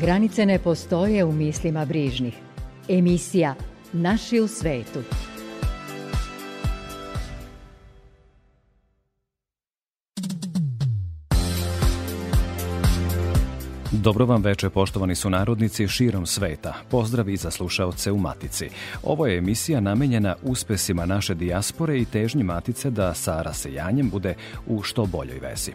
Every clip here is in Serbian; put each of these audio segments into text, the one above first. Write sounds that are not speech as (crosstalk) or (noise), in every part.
Granice ne postoje u mislima brižnih. Emisija Naši u svetu. Dobro vam veče, poštovani su narodnici širom sveta. Pozdrav i za slušaoce u Matici. Ovo je emisija namenjena uspesima naše dijaspore i težnji Matice da sa rasejanjem bude u što boljoj vezi.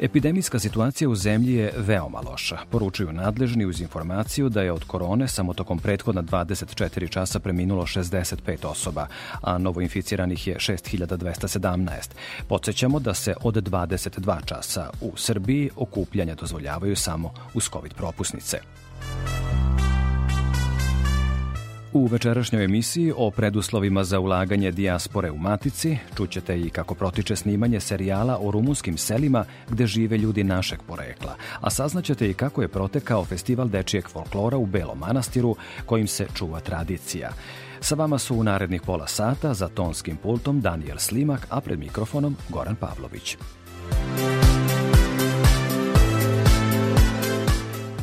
Epidemijska situacija u zemlji je veoma loša. Poručuju nadležni uz informaciju da je od korone samo tokom prethodna 24 časa preminulo 65 osoba, a novoinficiranih je 6217. Podsećamo da se od 22 časa u Srbiji okupljanja dozvoljavaju samo uz COVID propusnice. U večerašnjoj emisiji o preduslovima za ulaganje dijaspore u Matici čućete i kako protiče snimanje serijala o rumunskim selima gde žive ljudi našeg porekla, a saznaćete i kako je protekao festival dečijeg folklora u Belom manastiru kojim se čuva tradicija. Sa vama su u narednih pola sata za tonskim pultom Daniel Slimak, a pred mikrofonom Goran Pavlović.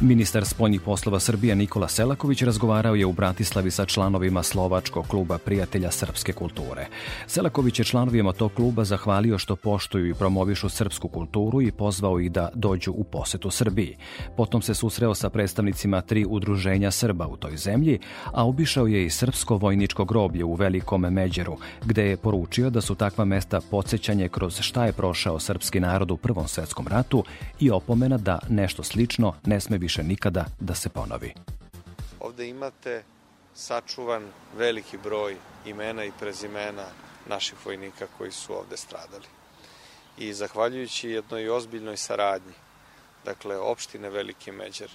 Ministar spoljnih poslova Srbija Nikola Selaković razgovarao je u Bratislavi sa članovima Slovačkog kluba prijatelja srpske kulture. Selaković je članovima tog kluba zahvalio što poštuju i promovišu srpsku kulturu i pozvao ih da dođu u posetu Srbiji. Potom se susreo sa predstavnicima tri udruženja Srba u toj zemlji, a obišao je i srpsko vojničko groblje u Velikom Međeru, gde je poručio da su takva mesta podsjećanje kroz šta je prošao srpski narod u Prvom svetskom ratu i opomena da nešto slično ne sme više nikada da se ponovi. Ovde imate sačuvan veliki broj imena i prezimena naših vojnika koji su ovde stradali. I zahvaljujući jednoj ozbiljnoj saradnji, dakle opštine Veliki Međer,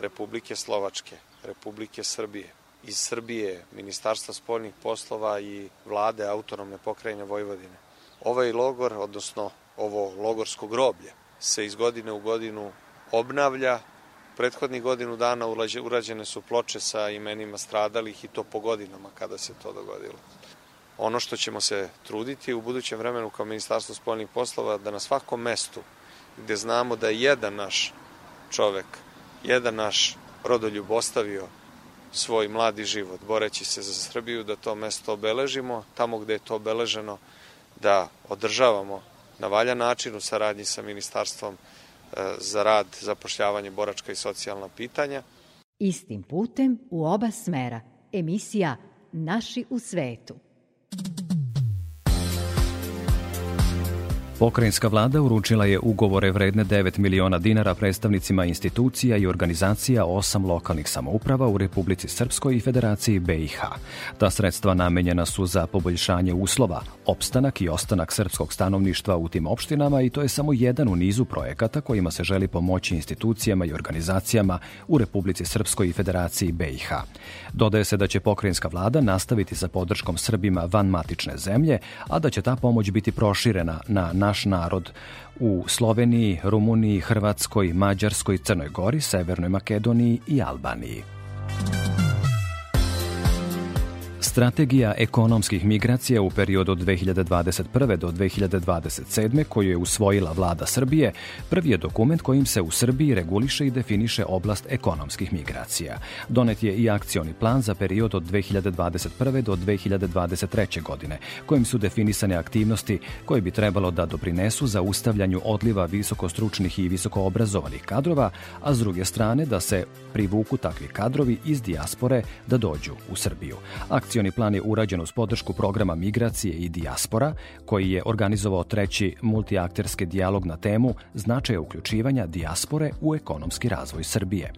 Republike Slovačke, Republike Srbije, iz Srbije, Ministarstva spoljnih poslova i vlade autonomne pokrajine Vojvodine. Ovaj logor, odnosno ovo logorsko groblje, se iz godine u godinu obnavlja prethodnih godinu dana urađene su ploče sa imenima stradalih i to po godinama kada se to dogodilo. Ono što ćemo se truditi u budućem vremenu kao Ministarstvo spoljnih poslova da na svakom mestu gde znamo da je jedan naš čovek, jedan naš rodoljub ostavio svoj mladi život, boreći se za Srbiju, da to mesto obeležimo, tamo gde je to obeleženo, da održavamo na valjan način u saradnji sa Ministarstvom za rad, zapošljavanje, boračka i socijalna pitanja. Istim putem u oba smera. Emisija Naši u svetu. Pokrajinska vlada uručila je ugovore vredne 9 miliona dinara predstavnicima institucija i organizacija osam lokalnih samouprava u Republici Srpskoj i Federaciji BiH. Ta sredstva namenjena su za poboljšanje uslova, opstanak i ostanak srpskog stanovništva u tim opštinama i to je samo jedan u nizu projekata kojima se želi pomoći institucijama i organizacijama u Republici Srpskoj i Federaciji BiH. Dodaje se da će pokrajinska vlada nastaviti sa podrškom Srbima van matične zemlje, a da će ta pomoć biti proširena na naš narod u Sloveniji, Rumuniji, Hrvatskoj, Mađarskoj, Crnoj Gori, Severnoj Makedoniji i Albaniji. Strategija ekonomskih migracija u periodu od 2021. do 2027. koju je usvojila vlada Srbije, prvi je dokument kojim se u Srbiji reguliše i definiše oblast ekonomskih migracija. Donet je i akcioni plan za period od 2021. do 2023. godine, kojim su definisane aktivnosti koje bi trebalo da doprinesu za ustavljanju odliva visokostručnih i visokoobrazovanih kadrova, a s druge strane da se privuku takvi kadrovi iz dijaspore da dođu u Srbiju. Akcioni Akcioni plan je urađen uz podršku programa Migracije i dijaspora, koji je organizovao treći multiakterski dijalog na temu značaja uključivanja dijaspore u ekonomski razvoj Srbije.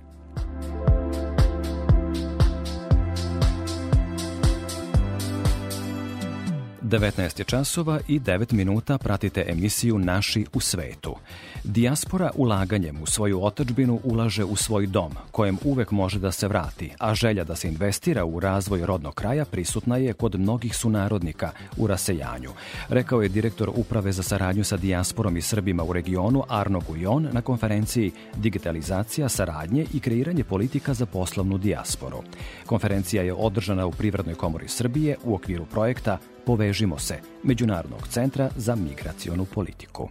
19 je časova i 9 minuta pratite emisiju Naši u svetu. Dijaspora ulaganjem u svoju otačbinu ulaže u svoj dom, kojem uvek može da se vrati, a želja da se investira u razvoj rodnog kraja prisutna je kod mnogih sunarodnika u rasejanju, rekao je direktor Uprave za saradnju sa dijasporom i Srbima u regionu Arno Gujon na konferenciji Digitalizacija, saradnje i kreiranje politika za poslovnu dijasporu. Konferencija je održana u Privrednoj komori Srbije u okviru projekta Povežimo se, Međunarodnog centra za migracionu politiku.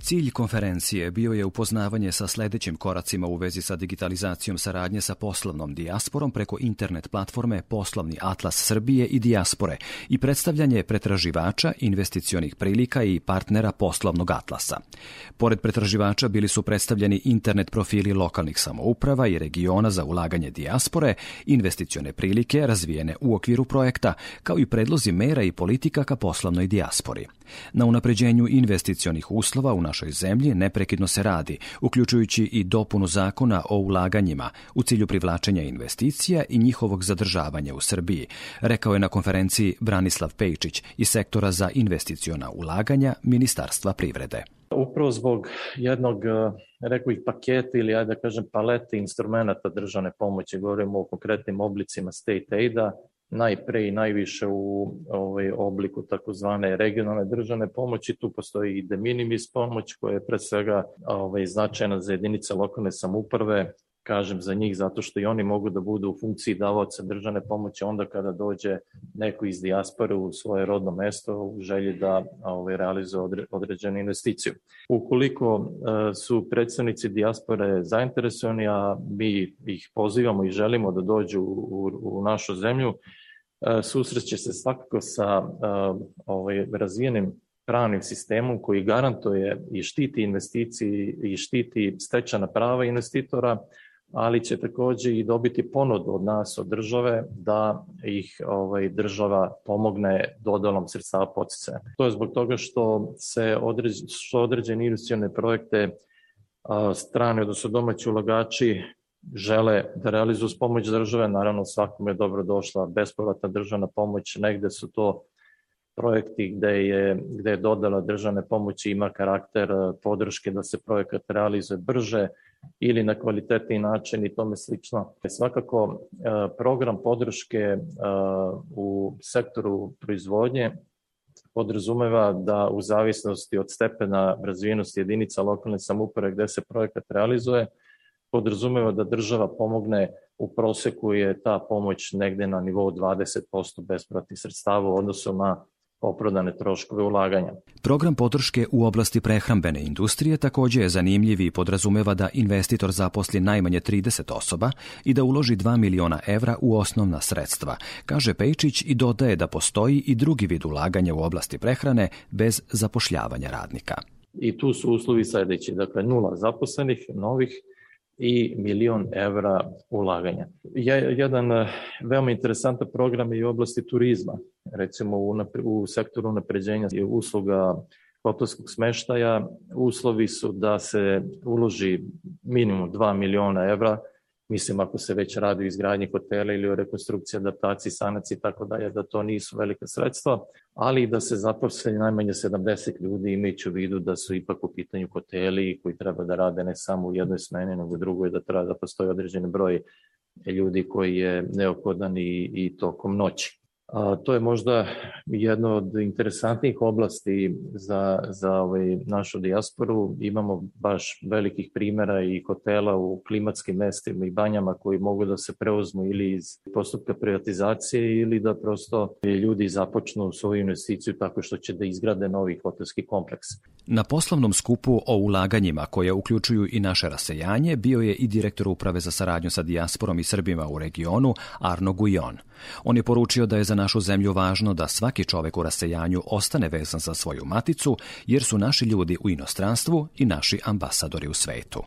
Cilj konferencije bio je upoznavanje sa sledećim koracima u vezi sa digitalizacijom saradnje sa poslovnom dijasporom preko internet platforme Poslovni atlas Srbije i dijaspore i predstavljanje pretraživača, investicionih prilika i partnera poslovnog atlasa. Pored pretraživača bili su predstavljeni internet profili lokalnih samouprava i regiona za ulaganje dijaspore, investicione prilike razvijene u okviru projekta, kao i predlozi mera i politika ka poslovnoj dijaspori. Na unapređenju investicionih uslova u našoj zemlji neprekidno se radi, uključujući i dopunu zakona o ulaganjima u cilju privlačenja investicija i njihovog zadržavanja u Srbiji, rekao je na konferenciji Branislav Pejčić iz sektora za investiciona ulaganja Ministarstva privrede. Upravo zbog jednog, eh, rekao ih paketa ili, ajde da kažem, palete instrumenta državne pomoći, govorimo o konkretnim oblicima state aida, najpre i najviše u ovaj, obliku takozvane regionalne državne pomoći. Tu postoji i de minimis pomoć koja je pre svega ovaj, značajna za jedinice lokalne samuprave, kažem za njih zato što i oni mogu da budu u funkciji davaoca državne pomoći onda kada dođe neko iz dijaspore u svoje rodno mesto u želji da ovaj, realizuje određenu investiciju. Ukoliko e, su predstavnici dijaspore zainteresovani, a mi ih pozivamo i želimo da dođu u, u našu zemlju, e, susreće se svakako sa e, ovaj, razvijenim pravnim sistemom koji garantuje i štiti investicije i štiti stečana prava investitora, ali će takođe i dobiti ponudu od nas, od države, da ih ovaj, država pomogne dodalom sredstava poticaja. To je zbog toga što se određ, što određene investicione projekte a, strane, odnosno domaći ulagači žele da realizuju s pomoć države, naravno svakom je dobro došla bespovratna državna pomoć, negde su to projekti gde je, gde je dodala državne pomoći ima karakter podrške da se projekat realizuje brže, ili na kvalitetni način i tome slično. Svakako, e, program podrške e, u sektoru proizvodnje podrazumeva da u zavisnosti od stepena razvijenosti jedinica lokalne samuprave gde se projekat realizuje, podrazumeva da država pomogne u proseku je ta pomoć negde na nivou 20% besplatnih sredstava u odnosu na opravdane troškove ulaganja. Program podrške u oblasti prehrambene industrije takođe je zanimljiv i podrazumeva da investitor zaposli najmanje 30 osoba i da uloži 2 miliona evra u osnovna sredstva, kaže Pejčić i dodaje da postoji i drugi vid ulaganja u oblasti prehrane bez zapošljavanja radnika. I tu su uslovi sledeći, dakle nula zaposlenih, novih, i milion evra ulaganja. Jedan eh, veoma interesantan program je u oblasti turizma, recimo u, u sektoru napređenja usluga hotelskog smeštaja. Uslovi su da se uloži minimum 2 miliona evra Mislim, ako se već radi o izgradnji hotela ili o rekonstrukciji, adaptaciji, sanaciji i tako dalje, da to nisu velika sredstva, ali i da se zaposle najmanje 70 ljudi imajući u vidu da su ipak u pitanju hoteli koji treba da rade ne samo u jednoj smeni, nego u drugoj, da treba da postoji određeni broj ljudi koji je neophodan i, i tokom noći. A, to je možda jedno od interesantnih oblasti za, za ovaj, našu dijasporu. Imamo baš velikih primera i hotela u klimatskim mestima i banjama koji mogu da se preuzmu ili iz postupka privatizacije ili da prosto ljudi započnu svoju investiciju tako što će da izgrade novi hotelski kompleks. Na poslovnom skupu o ulaganjima koje uključuju i naše rasejanje bio je i direktor uprave za saradnju sa dijasporom i Srbima u regionu Arno Gujon. On je poručio da je za našu zemlju važno da svaki čovek u rasejanju ostane vezan za svoju maticu, jer su naši ljudi u inostranstvu i naši ambasadori u svetu.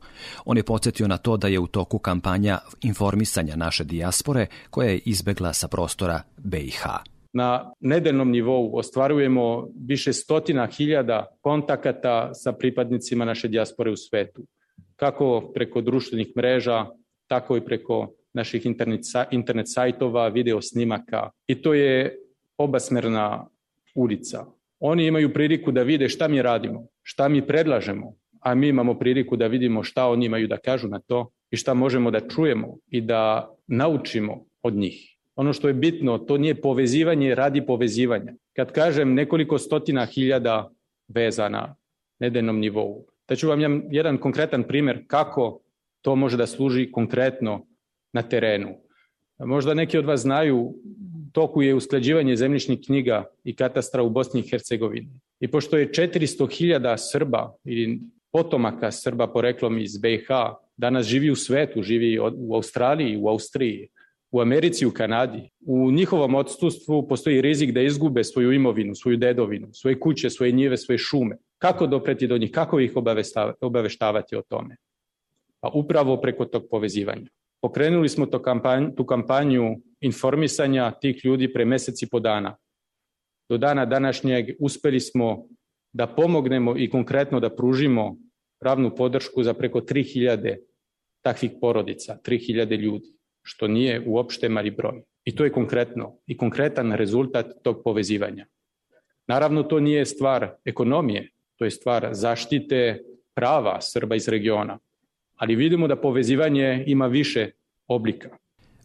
On je podsjetio na to da je u toku kampanja informisanja naše dijaspore koja je izbegla sa prostora BiH. Na nedeljnom nivou ostvarujemo više stotina hiljada kontakata sa pripadnicima naše dijaspore u svetu, kako preko društvenih mreža, tako i preko naših internet, internet sajtova, video snimaka i to je obasmerna ulica. Oni imaju priliku da vide šta mi radimo, šta mi predlažemo, a mi imamo priliku da vidimo šta oni imaju da kažu na to i šta možemo da čujemo i da naučimo od njih. Ono što je bitno, to nije povezivanje radi povezivanja. Kad kažem nekoliko stotina hiljada veza na nedeljnom nivou, da ću vam jedan konkretan primer kako to može da služi konkretno na terenu. Možda neki od vas znaju toku je usklađivanje zemljišnih knjiga i katastra u Bosni i Hercegovini. I pošto je 400.000 Srba ili potomaka Srba poreklom iz BiH danas živi u svetu, živi u Australiji, u Austriji, u Americi, u Kanadi. U njihovom odsustvu postoji rizik da izgube svoju imovinu, svoju dedovinu, svoje kuće, svoje njive, svoje šume. Kako dopreti do njih? Kako ih obaveštavati o tome? Pa upravo preko tog povezivanja. Pokrenuli smo to kampanj, tu kampanju informisanja tih ljudi pre meseci po dana. Do dana današnjeg uspeli smo da pomognemo i konkretno da pružimo pravnu podršku za preko 3000 takvih porodica, 3000 ljudi, što nije uopšte mali broj. I to je konkretno i konkretan rezultat tog povezivanja. Naravno, to nije stvar ekonomije, to je stvar zaštite prava Srba iz regiona. Ali vidimo da povezivanje ima više oblika.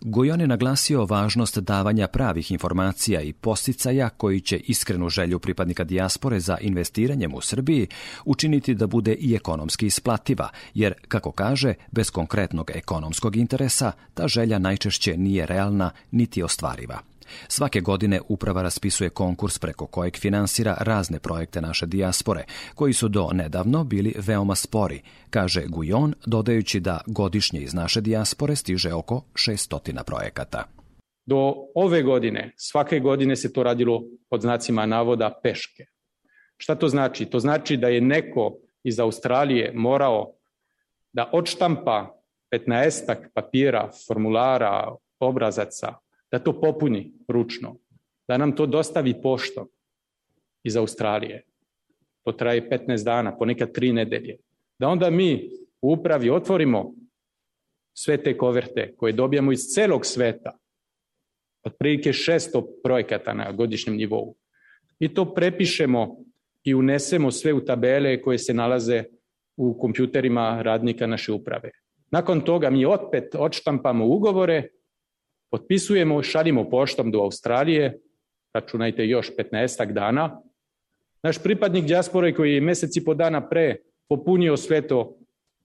Gujon je naglasio važnost davanja pravih informacija i posticaja koji će iskrenu želju pripadnika dijaspore za investiranjem u Srbiji učiniti da bude i ekonomski isplativa, jer, kako kaže, bez konkretnog ekonomskog interesa ta želja najčešće nije realna niti ostvariva. Svake godine uprava raspisuje konkurs preko kojeg finansira razne projekte naše dijaspore, koji su do nedavno bili veoma spori, kaže Gujon, dodajući da godišnje iz naše dijaspore stiže oko 600 projekata. Do ove godine, svake godine se to radilo pod znacima navoda peške. Šta to znači? To znači da je neko iz Australije morao da odštampa 15 papira, formulara, obrazaca, da to popuni ručno, da nam to dostavi poštom iz Australije. To traje 15 dana, ponekad tri nedelje. Da onda mi u upravi otvorimo sve te koverte koje dobijamo iz celog sveta, otprilike 600 projekata na godišnjem nivou. I to prepišemo i unesemo sve u tabele koje se nalaze u kompjuterima radnika naše uprave. Nakon toga mi opet odštampamo ugovore Potpisujemo, šaljimo poštom do Australije, računajte još 15 dana. Naš pripadnik dijaspore koji je meseci po dana pre popunio sve to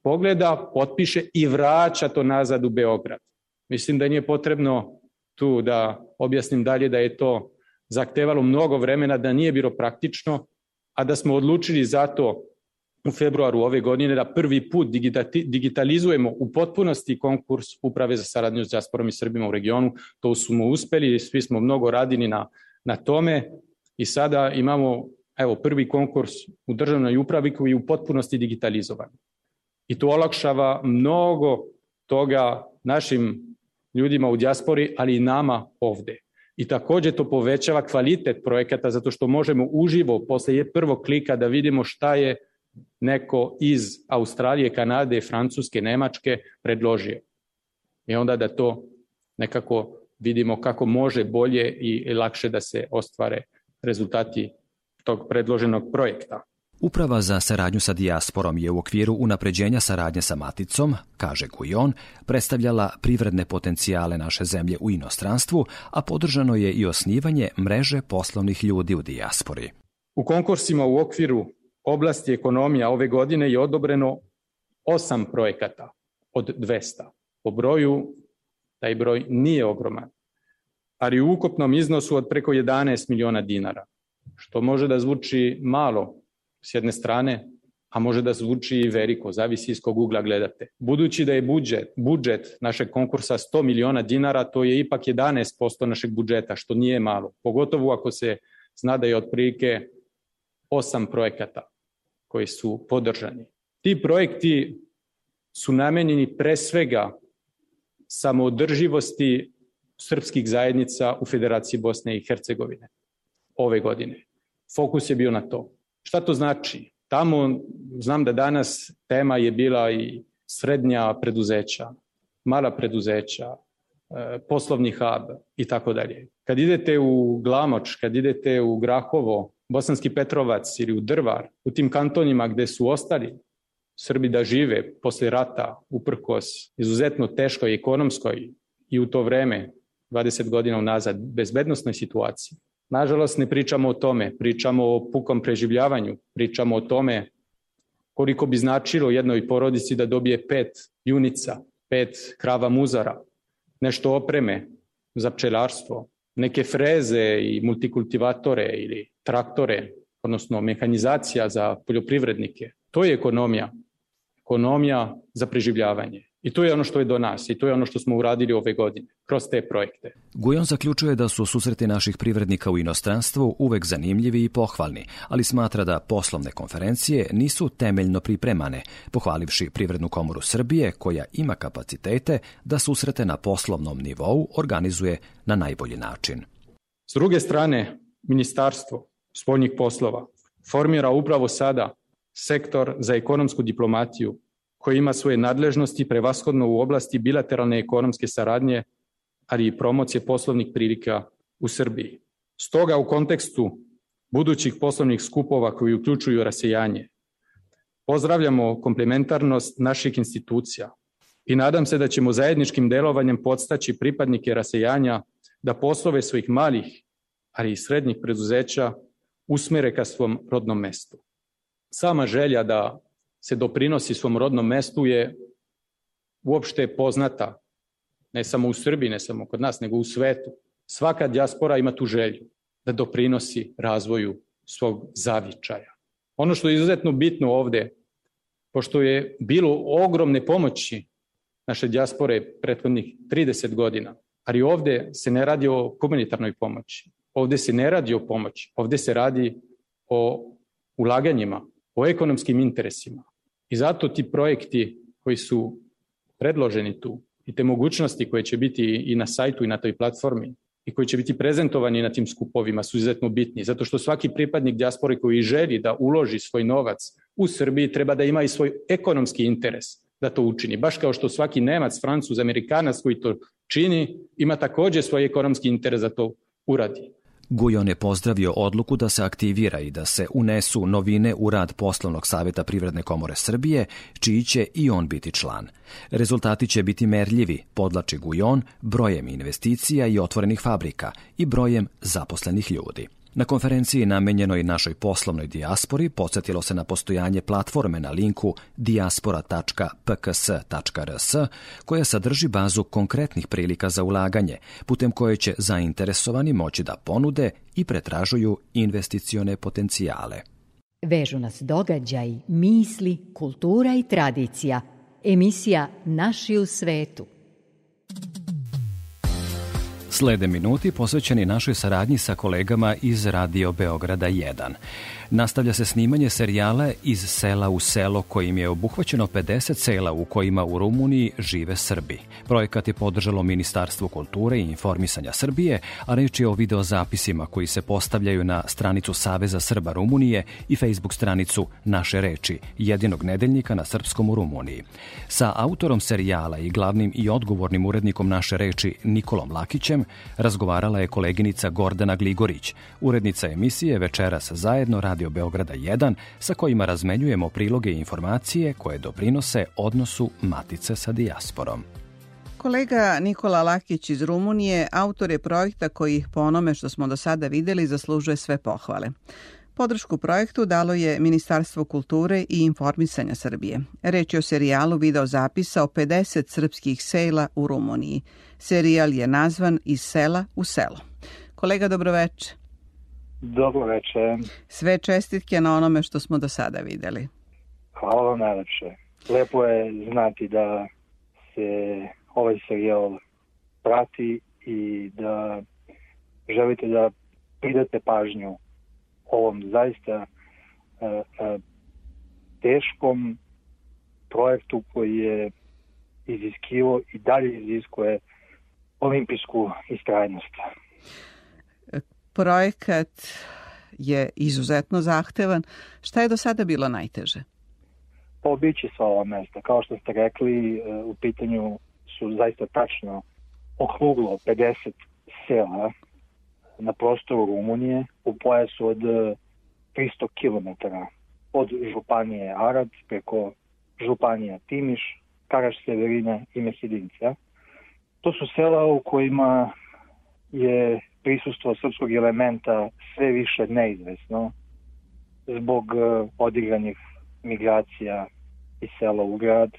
pogleda, potpiše i vraća to nazad u Beograd. Mislim da nije potrebno tu da objasnim dalje da je to zahtevalo mnogo vremena, da nije bilo praktično, a da smo odlučili zato u februaru ove godine da prvi put digitalizujemo u potpunosti konkurs Uprave za saradnju s diasporom i Srbima u regionu. To smo uspeli, svi smo mnogo radili na, na tome i sada imamo evo, prvi konkurs u državnoj upravi koji je u potpunosti digitalizovan. I to olakšava mnogo toga našim ljudima u dijaspori, ali i nama ovde. I takođe to povećava kvalitet projekata zato što možemo uživo posle prvog klika da vidimo šta je neko iz Australije, Kanade, Francuske, Nemačke predložio. I onda da to nekako vidimo kako može bolje i lakše da se ostvare rezultati tog predloženog projekta. Uprava za saradnju sa dijasporom je u okviru unapređenja saradnje sa maticom, kaže Gujon, predstavljala privredne potencijale naše zemlje u inostranstvu, a podržano je i osnivanje mreže poslovnih ljudi u dijaspori. U konkursima u okviru oblasti ekonomija ove godine je odobreno osam projekata od 200. Po broju taj broj nije ogroman, ali u ukupnom iznosu od preko 11 miliona dinara, što može da zvuči malo s jedne strane, a može da zvuči i veliko, zavisi iz kog ugla gledate. Budući da je budžet, budžet našeg konkursa 100 miliona dinara, to je ipak 11% našeg budžeta, što nije malo. Pogotovo ako se zna da je otprilike osam projekata koji su podržani. Ti projekti su namenjeni pre svega samoodrživosti srpskih zajednica u Federaciji Bosne i Hercegovine ove godine. Fokus je bio na to. Šta to znači? Tamo znam da danas tema je bila i srednja preduzeća, mala preduzeća, e, poslovni hub i tako dalje. Kad idete u Glamoč, kad idete u Grahovo, Bosanski Petrovac ili u Drvar, u tim kantonima gde su ostali Srbi da žive posle rata, uprkos izuzetno teškoj ekonomskoj i u to vreme, 20 godina unazad, bezbednostnoj situaciji. Nažalost, ne pričamo o tome, pričamo o pukom preživljavanju, pričamo o tome koliko bi značilo jednoj porodici da dobije pet junica, pet krava muzara, nešto opreme za pčelarstvo, neke freze i multikultivatore ili traktore, odnosno mehanizacija za poljoprivrednike. To je ekonomija. Ekonomija za preživljavanje. I to je ono što je do nas i to je ono što smo uradili ove godine kroz te projekte. Gujon zaključuje da su susreti naših privrednika u inostranstvu uvek zanimljivi i pohvalni, ali smatra da poslovne konferencije nisu temeljno pripremane, pohvalivši Privrednu komoru Srbije koja ima kapacitete da susrete na poslovnom nivou organizuje na najbolji način. S druge strane, Ministarstvo spoljnih poslova formira upravo sada sektor za ekonomsku diplomatiju koji ima svoje nadležnosti prevashodno u oblasti bilateralne ekonomske saradnje, ali i promocije poslovnih prilika u Srbiji. Stoga u kontekstu budućih poslovnih skupova koji uključuju rasejanje, pozdravljamo komplementarnost naših institucija i nadam se da ćemo zajedničkim delovanjem podstaći pripadnike rasejanja da poslove svojih malih, ali i srednjih preduzeća usmere ka svom rodnom mestu. Sama želja da se doprinosi svom rodnom mestu je uopšte poznata, ne samo u Srbiji, ne samo kod nas, nego u svetu. Svaka dijaspora ima tu želju da doprinosi razvoju svog zavičaja. Ono što je izuzetno bitno ovde, pošto je bilo ogromne pomoći naše dijaspore prethodnih 30 godina, ali ovde se ne radi o humanitarnoj pomoći, ovde se ne radi o pomoći, ovde se radi o ulaganjima, o ekonomskim interesima. I zato ti projekti koji su predloženi tu i te mogućnosti koje će biti i na sajtu i na toj platformi i koji će biti prezentovani na tim skupovima su izuzetno bitni, zato što svaki pripadnik dijaspore koji želi da uloži svoj novac u Srbiji treba da ima i svoj ekonomski interes da to učini. Baš kao što svaki Nemac, Francuz, Amerikanac koji to čini, ima takođe svoj ekonomski interes da to uradi. Gujon je pozdravio odluku da se aktivira i da se unesu novine u rad Poslovnog saveta Privredne komore Srbije, čiji će i on biti član. Rezultati će biti merljivi, podlači Gujon, brojem investicija i otvorenih fabrika i brojem zaposlenih ljudi. Na konferenciji namenjenoj našoj poslovnoj dijaspori podsjetilo se na postojanje platforme na linku diaspora.pks.rs koja sadrži bazu konkretnih prilika za ulaganje, putem koje će zainteresovani moći da ponude i pretražuju investicione potencijale. Vežu nas događaj, misli, kultura i tradicija. Emisija Naši u svetu – Slede minuti posvećeni našoj saradnji sa kolegama iz Radio Beograda 1. Nastavlja se snimanje serijala Iz sela u selo kojim je obuhvaćeno 50 sela u kojima u Rumuniji žive Srbi. Projekat je podržalo Ministarstvo kulture i informisanja Srbije, a reč je o videozapisima koji se postavljaju na stranicu Saveza Srba Rumunije i Facebook stranicu Naše reči, jedinog nedeljnika na srpskom u Rumuniji. Sa autorom serijala i glavnim i odgovornim urednikom Naše reči Nikolom Lakićem razgovarala je koleginica Gordana Gligorić, urednica emisije Večeras zajedno Radio Beograda 1, sa kojima razmenjujemo priloge i informacije koje doprinose odnosu matice sa dijasporom. Kolega Nikola Lakić iz Rumunije autor je projekta koji, po onome što smo do sada videli, zaslužuje sve pohvale. Podršku projektu dalo je Ministarstvo kulture i informisanja Srbije. Reč je o serijalu video zapisa o 50 srpskih sela u Rumuniji. Serijal je nazvan Iz sela u selo. Kolega, dobroveče. Dobro veče. Sve čestitke na onome što smo do sada videli. Hvala vam najlepše. Lepo je znati da se ovaj serijal prati i da želite da pridate pažnju ovom zaista uh, uh, teškom projektu koji je iziskivo i dalje iziskuje olimpijsku istrajnost. Projekat je izuzetno zahtevan. Šta je do sada bilo najteže? Obići sva ova mesta. Kao što ste rekli, e, u pitanju su zaista tačno okruglo 50 sela na prostoru Rumunije u pojasu od 300 km od Županije Arad preko Županija Timiš, Karaš Severina i Mehedinca. To su sela u kojima je prisustvo srpskog elementa sve više neizvesno zbog e, odigranih migracija iz sela u grad,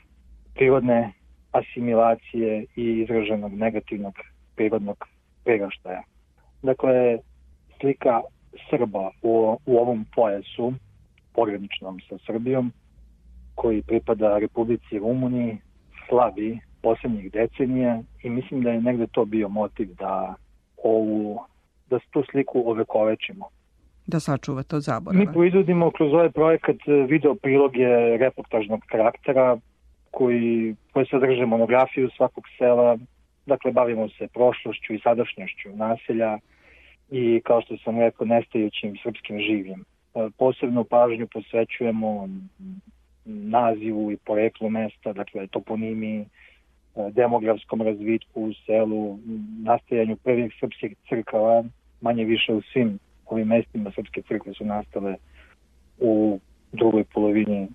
prirodne asimilacije i izraženog negativnog prirodnog priraštaja. Dakle, slika Srba u, u ovom pojasu, pograničnom sa Srbijom, koji pripada Republici Rumuniji, slabi poslednjih decenija i mislim da je negde to bio motiv da ovu, da tu sliku ovekovečimo. Da sačuvate od zaborava. Mi proizvodimo kroz ovaj projekat video priloge reportažnog karaktera koji, koji sadrže monografiju svakog sela, dakle bavimo se prošlošću i sadašnjošću naselja i kao što sam rekao nestajućim srpskim življem. Posebnu pažnju posvećujemo nazivu i poreklu mesta, dakle toponimi, demografskom razvitku u selu, nastajanju prvih srpskih crkava, manje više u svim ovim mestima srpske crkve su nastale u drugoj polovini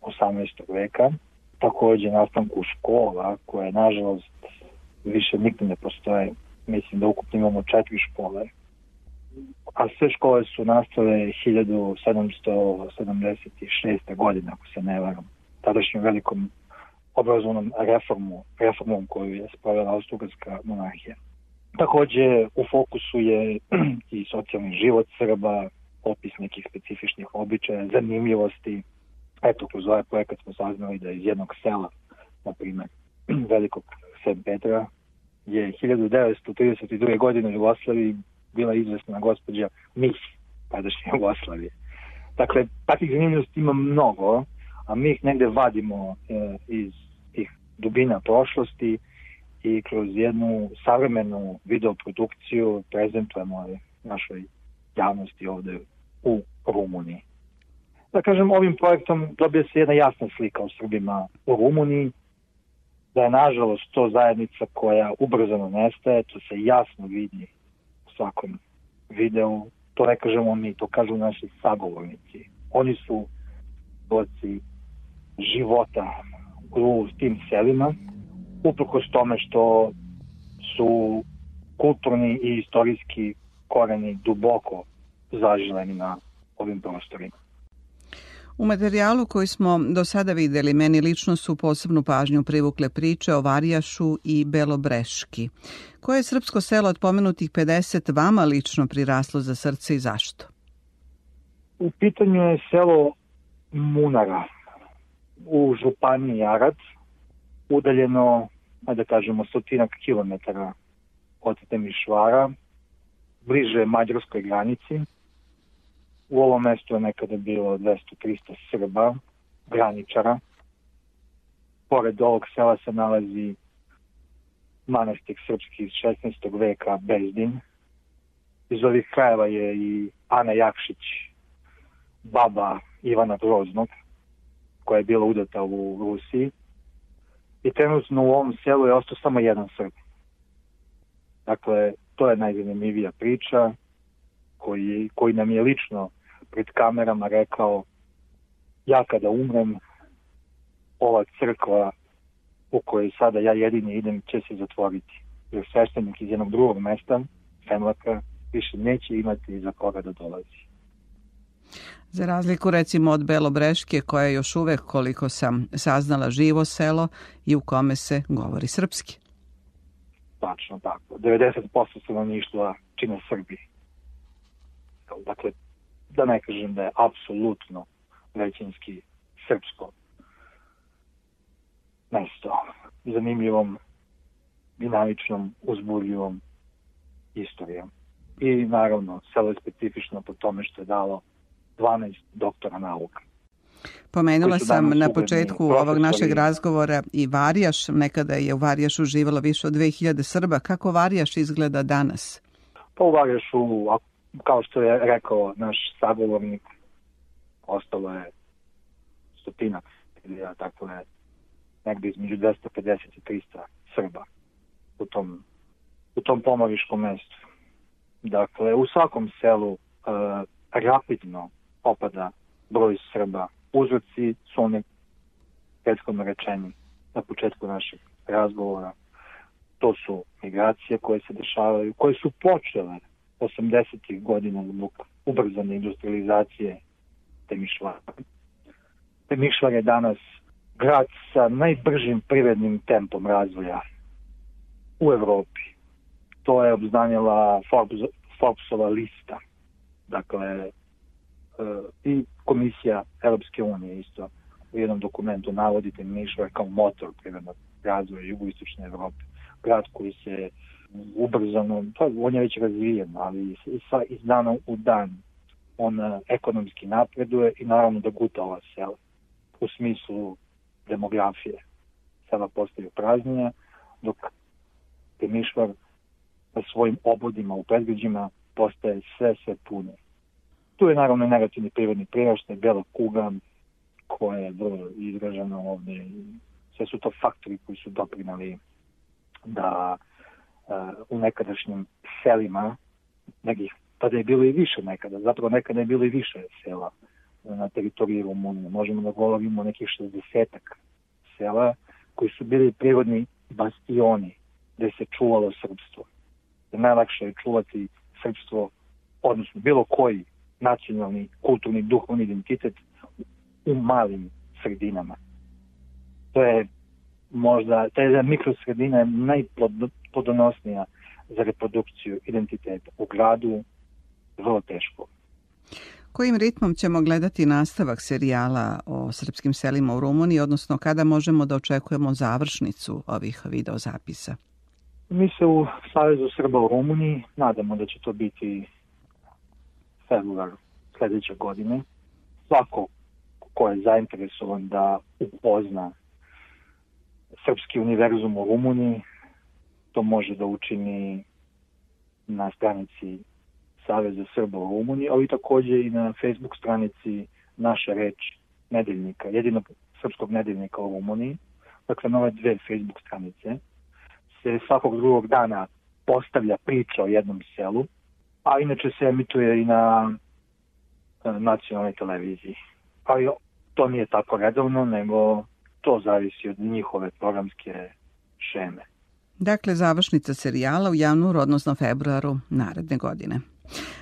18. veka. Takođe nastanku škola koje nažalost više nigde ne postoje. Mislim da ukupno imamo četiri škole. A sve škole su nastale 1776. godine, ako se ne varam, tadašnjom velikom obrazovnom reformu, reformom koju je spravila Austro-Ugarska monarhija. Takođe, u fokusu je (clears throat) i socijalni život Srba, opis nekih specifičnih običaja, zanimljivosti. Eto, kroz ovaj projekat smo saznali da iz jednog sela, na primer, (clears throat) velikog St. Petra, je 1932. godine u Jugoslaviji bila izvesna gospođa Mis, tadašnje Jugoslavije. Dakle, takvih zanimljivosti ima mnogo, a mi ih negde vadimo e, iz dubina prošlosti i kroz jednu savremenu videoprodukciju prezentujemo našoj javnosti ovde u Rumuniji. Da kažem, ovim projektom dobije se jedna jasna slika o Srbima u Rumuniji, da je nažalost to zajednica koja ubrzano nestaje, to se jasno vidi u svakom videu, to ne kažemo mi, to kažu naši sagovornici. Oni su boci života u tim selima, uprkos tome što su kulturni i istorijski koreni duboko zažileni na ovim prostorima. U materijalu koji smo do sada videli, meni lično su posebnu pažnju privukle priče o Varijašu i Belobreški. Koje je srpsko selo od pomenutih 50 vama lično priraslo za srce i zašto? U pitanju je selo Munara u Županiji Arad, udaljeno, da kažemo, stotinak kilometara od Temišvara, bliže mađarskoj granici. U ovom mestu je nekada bilo 200-300 Srba, graničara. Pored ovog sela se nalazi manastik srpski iz 16. veka Bezdin. Iz ovih krajeva je i Ana Jakšić, baba Ivana Groznog, koja je bila udata u Rusiji i trenutno u ovom selu je ostao samo jedan Srb. Dakle, to je najzanimljivija priča koji, koji nam je lično pred kamerama rekao ja kada umrem ova crkva u kojoj sada ja jedini idem će se zatvoriti. Jer sveštenik iz jednog drugog mesta, Femlaka, više neće imati za koga da dolazi. Za razliku recimo od Belobreške koja je još uvek koliko sam saznala živo selo i u kome se govori srpski. Tačno tako. 90% stanovništva čine Srbi. Dakle, da ne kažem da je apsolutno većinski srpsko mesto zanimljivom, dinamičnom, uzburljivom istorijom. I naravno, selo je specifično po tome što je dalo 12 doktora nauka. Pomenula sam na početku ovog našeg razgovora i Varijaš. Nekada je u Varijašu živalo više od 2000 Srba. Kako Varijaš izgleda danas? Pa u Varijašu, kao što je rekao naš sagovornik, ostalo je stotinak, ja, tako je negde između 250 i 300 Srba u tom, u tom pomoriškom mestu. Dakle, u svakom selu uh, rapidno opada broj Srba. Uzroci su one prethodno rečeni na početku našeg razgovora. To su migracije koje se dešavaju, koje su počele 80. godina zbog ubrzane industrializacije Temišvara. Temišvar je danas grad sa najbržim privrednim tempom razvoja u Evropi. To je obznanjala Forbes, Forbesova lista. Dakle, i komisija Europske unije isto u jednom dokumentu navodite Nišvar kao motor privrednog razvoja jugoistočne Evrope. Grad koji se ubrzano, to, on je već razvijen, ali sa, iz dana u dan on e, ekonomski napreduje i naravno da guta ova sela u smislu demografije. Sada postaju praznije, dok Temišvar na svojim obodima u predgrađima postaje sve, sve pune. Tu je naravno negativni prirodni priraštaj, bela kuga, koja je vrlo izražena ovde. Sve su to faktori koji su doprinali da uh, u nekadašnjim selima, nekih, pa da je bilo i više nekada, zapravo nekada je bilo i više sela na teritoriji Rumunije. Možemo da govorimo o nekih 60 sela koji su bili prirodni bastioni gde se čuvalo srpstvo. Najlakše je čuvati srpstvo, odnosno bilo koji nacionalni, kulturni, duhovni identitet u malim sredinama. To je možda, ta je mikrosredina je najplodonosnija za reprodukciju identiteta. U gradu vrlo teško. Kojim ritmom ćemo gledati nastavak serijala o srpskim selima u Rumuniji, odnosno kada možemo da očekujemo završnicu ovih videozapisa? Mi se u Savezu Srba u Rumuniji nadamo da će to biti februar sledeće godine. Svako ko je zainteresovan da upozna srpski univerzum u Rumuniji, to može da učini na stranici Saveza Srba u Rumuniji, ali takođe i na Facebook stranici Naša reč nedeljnika, jedinog srpskog nedeljnika u Rumuniji. Dakle, na ove dve Facebook stranice se svakog drugog dana postavlja priča o jednom selu, a inače se emituje i na nacionalnoj televiziji. Ali to nije tako redovno, nego to zavisi od njihove programske šeme. Dakle, završnica serijala u januaru, odnosno februaru naredne godine.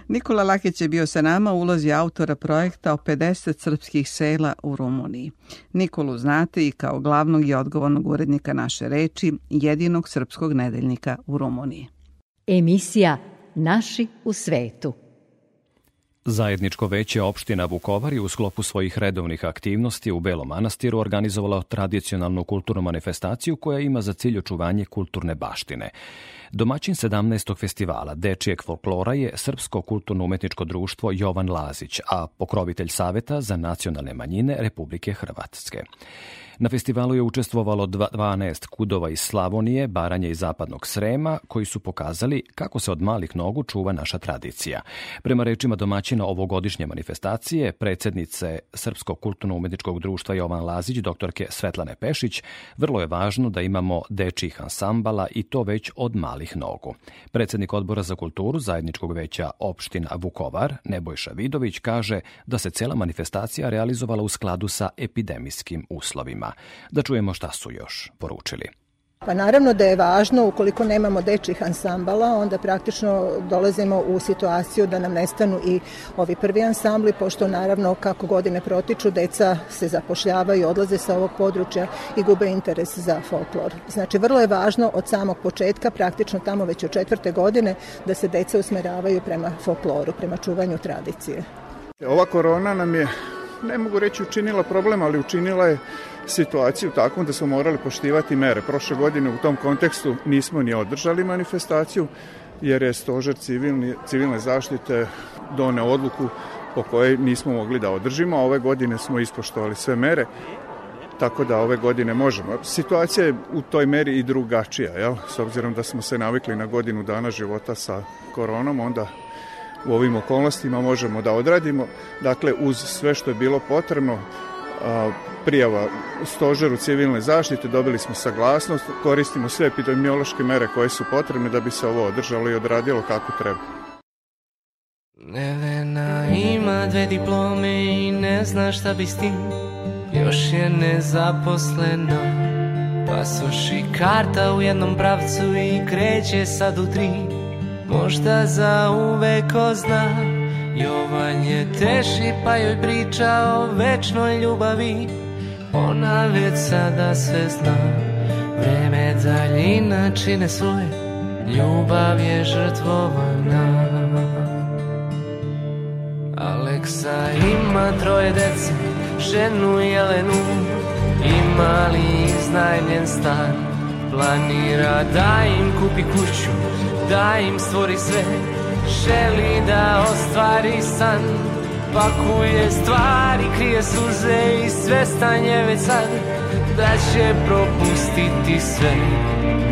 Nikola Lakić je bio sa nama u ulozi autora projekta o 50 srpskih sela u Rumuniji. Nikolu znate i kao glavnog i odgovornog urednika naše reči, jedinog srpskog nedeljnika u Rumuniji. Emisija Naši u svetu. Zajedničko veće opština Vukovar je u sklopu svojih redovnih aktivnosti u Belom Manastiru organizovala tradicionalnu kulturnu manifestaciju koja ima za cilj očuvanje kulturne baštine. Domaćin 17. festivala Dečijeg folklora je Srpsko kulturno-umetničko društvo Jovan Lazić, a pokrovitelj Saveta za nacionalne manjine Republike Hrvatske. Na festivalu je učestvovalo 12 kudova iz Slavonije, Baranje i Zapadnog Srema, koji su pokazali kako se od malih nogu čuva naša tradicija. Prema rečima domaćina ovogodišnje manifestacije, predsednice Srpskog kulturno-umetničkog društva Jovan Lazić, doktorke Svetlane Pešić, vrlo je važno da imamo dečih ansambala i to već od malih nogu. Predsednik odbora za kulturu zajedničkog veća opština Vukovar, Nebojša Vidović, kaže da se cela manifestacija realizovala u skladu sa epidemijskim uslovima ljudima. Da čujemo šta su još poručili. Pa naravno da je važno, ukoliko nemamo dečjih ansambala, onda praktično dolazimo u situaciju da nam nestanu i ovi prvi ansambli, pošto naravno kako godine protiču, deca se zapošljavaju, odlaze sa ovog područja i gube interes za folklor. Znači, vrlo je važno od samog početka, praktično tamo već od četvrte godine, da se deca usmeravaju prema folkloru, prema čuvanju tradicije. Ova korona nam je, ne mogu reći učinila problem, ali učinila je situaciju takvom da smo morali poštivati mere. Prošle godine u tom kontekstu nismo ni održali manifestaciju jer je stožer civilni, civilne zaštite done odluku po kojoj nismo mogli da održimo, a ove godine smo ispoštovali sve mere tako da ove godine možemo. Situacija je u toj meri i drugačija, jel? s obzirom da smo se navikli na godinu dana života sa koronom, onda u ovim okolnostima možemo da odradimo. Dakle, uz sve što je bilo potrebno, prijava stožeru civilne zaštite, dobili smo saglasnost, koristimo sve epidemiološke mere koje su potrebne da bi se ovo održalo i odradilo kako treba. Nevena ima dve diplome i ne zna šta bi s tim Još je nezaposlena Pasoš i karta u jednom pravcu i kreće sad u tri Možda za uvek Jovan je teši pa joj priča o večnoj ljubavi. Ona već sada sve zna. Vreme daljina čine svoje Ljubav je žrtvovana. Aleksa ima troje dece Ženu Jelenu. Ima li iznajmljen stan? Planira da im kupi kuću Da im stvori sve Želi da ostvari san Pakuje stvari, krije suze I svestan je već sad Da će propustiti sve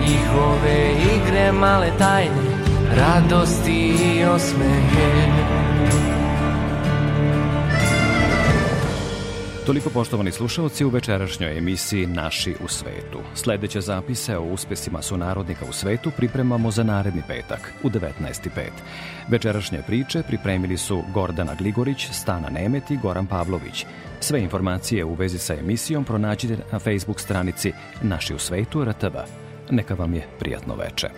Njihove igre male tajne Radosti i osmehe Toliko poštovani slušalci u večerašnjoj emisiji Naši u svetu. Sledeće zapise o uspesima sunarodnika u svetu pripremamo za naredni petak u 19.05. Večerašnje priče pripremili su Gordana Gligorić, Stana Nemet i Goran Pavlović. Sve informacije u vezi sa emisijom pronađite na Facebook stranici Naši u svetu RTV. Neka vam je prijatno veče.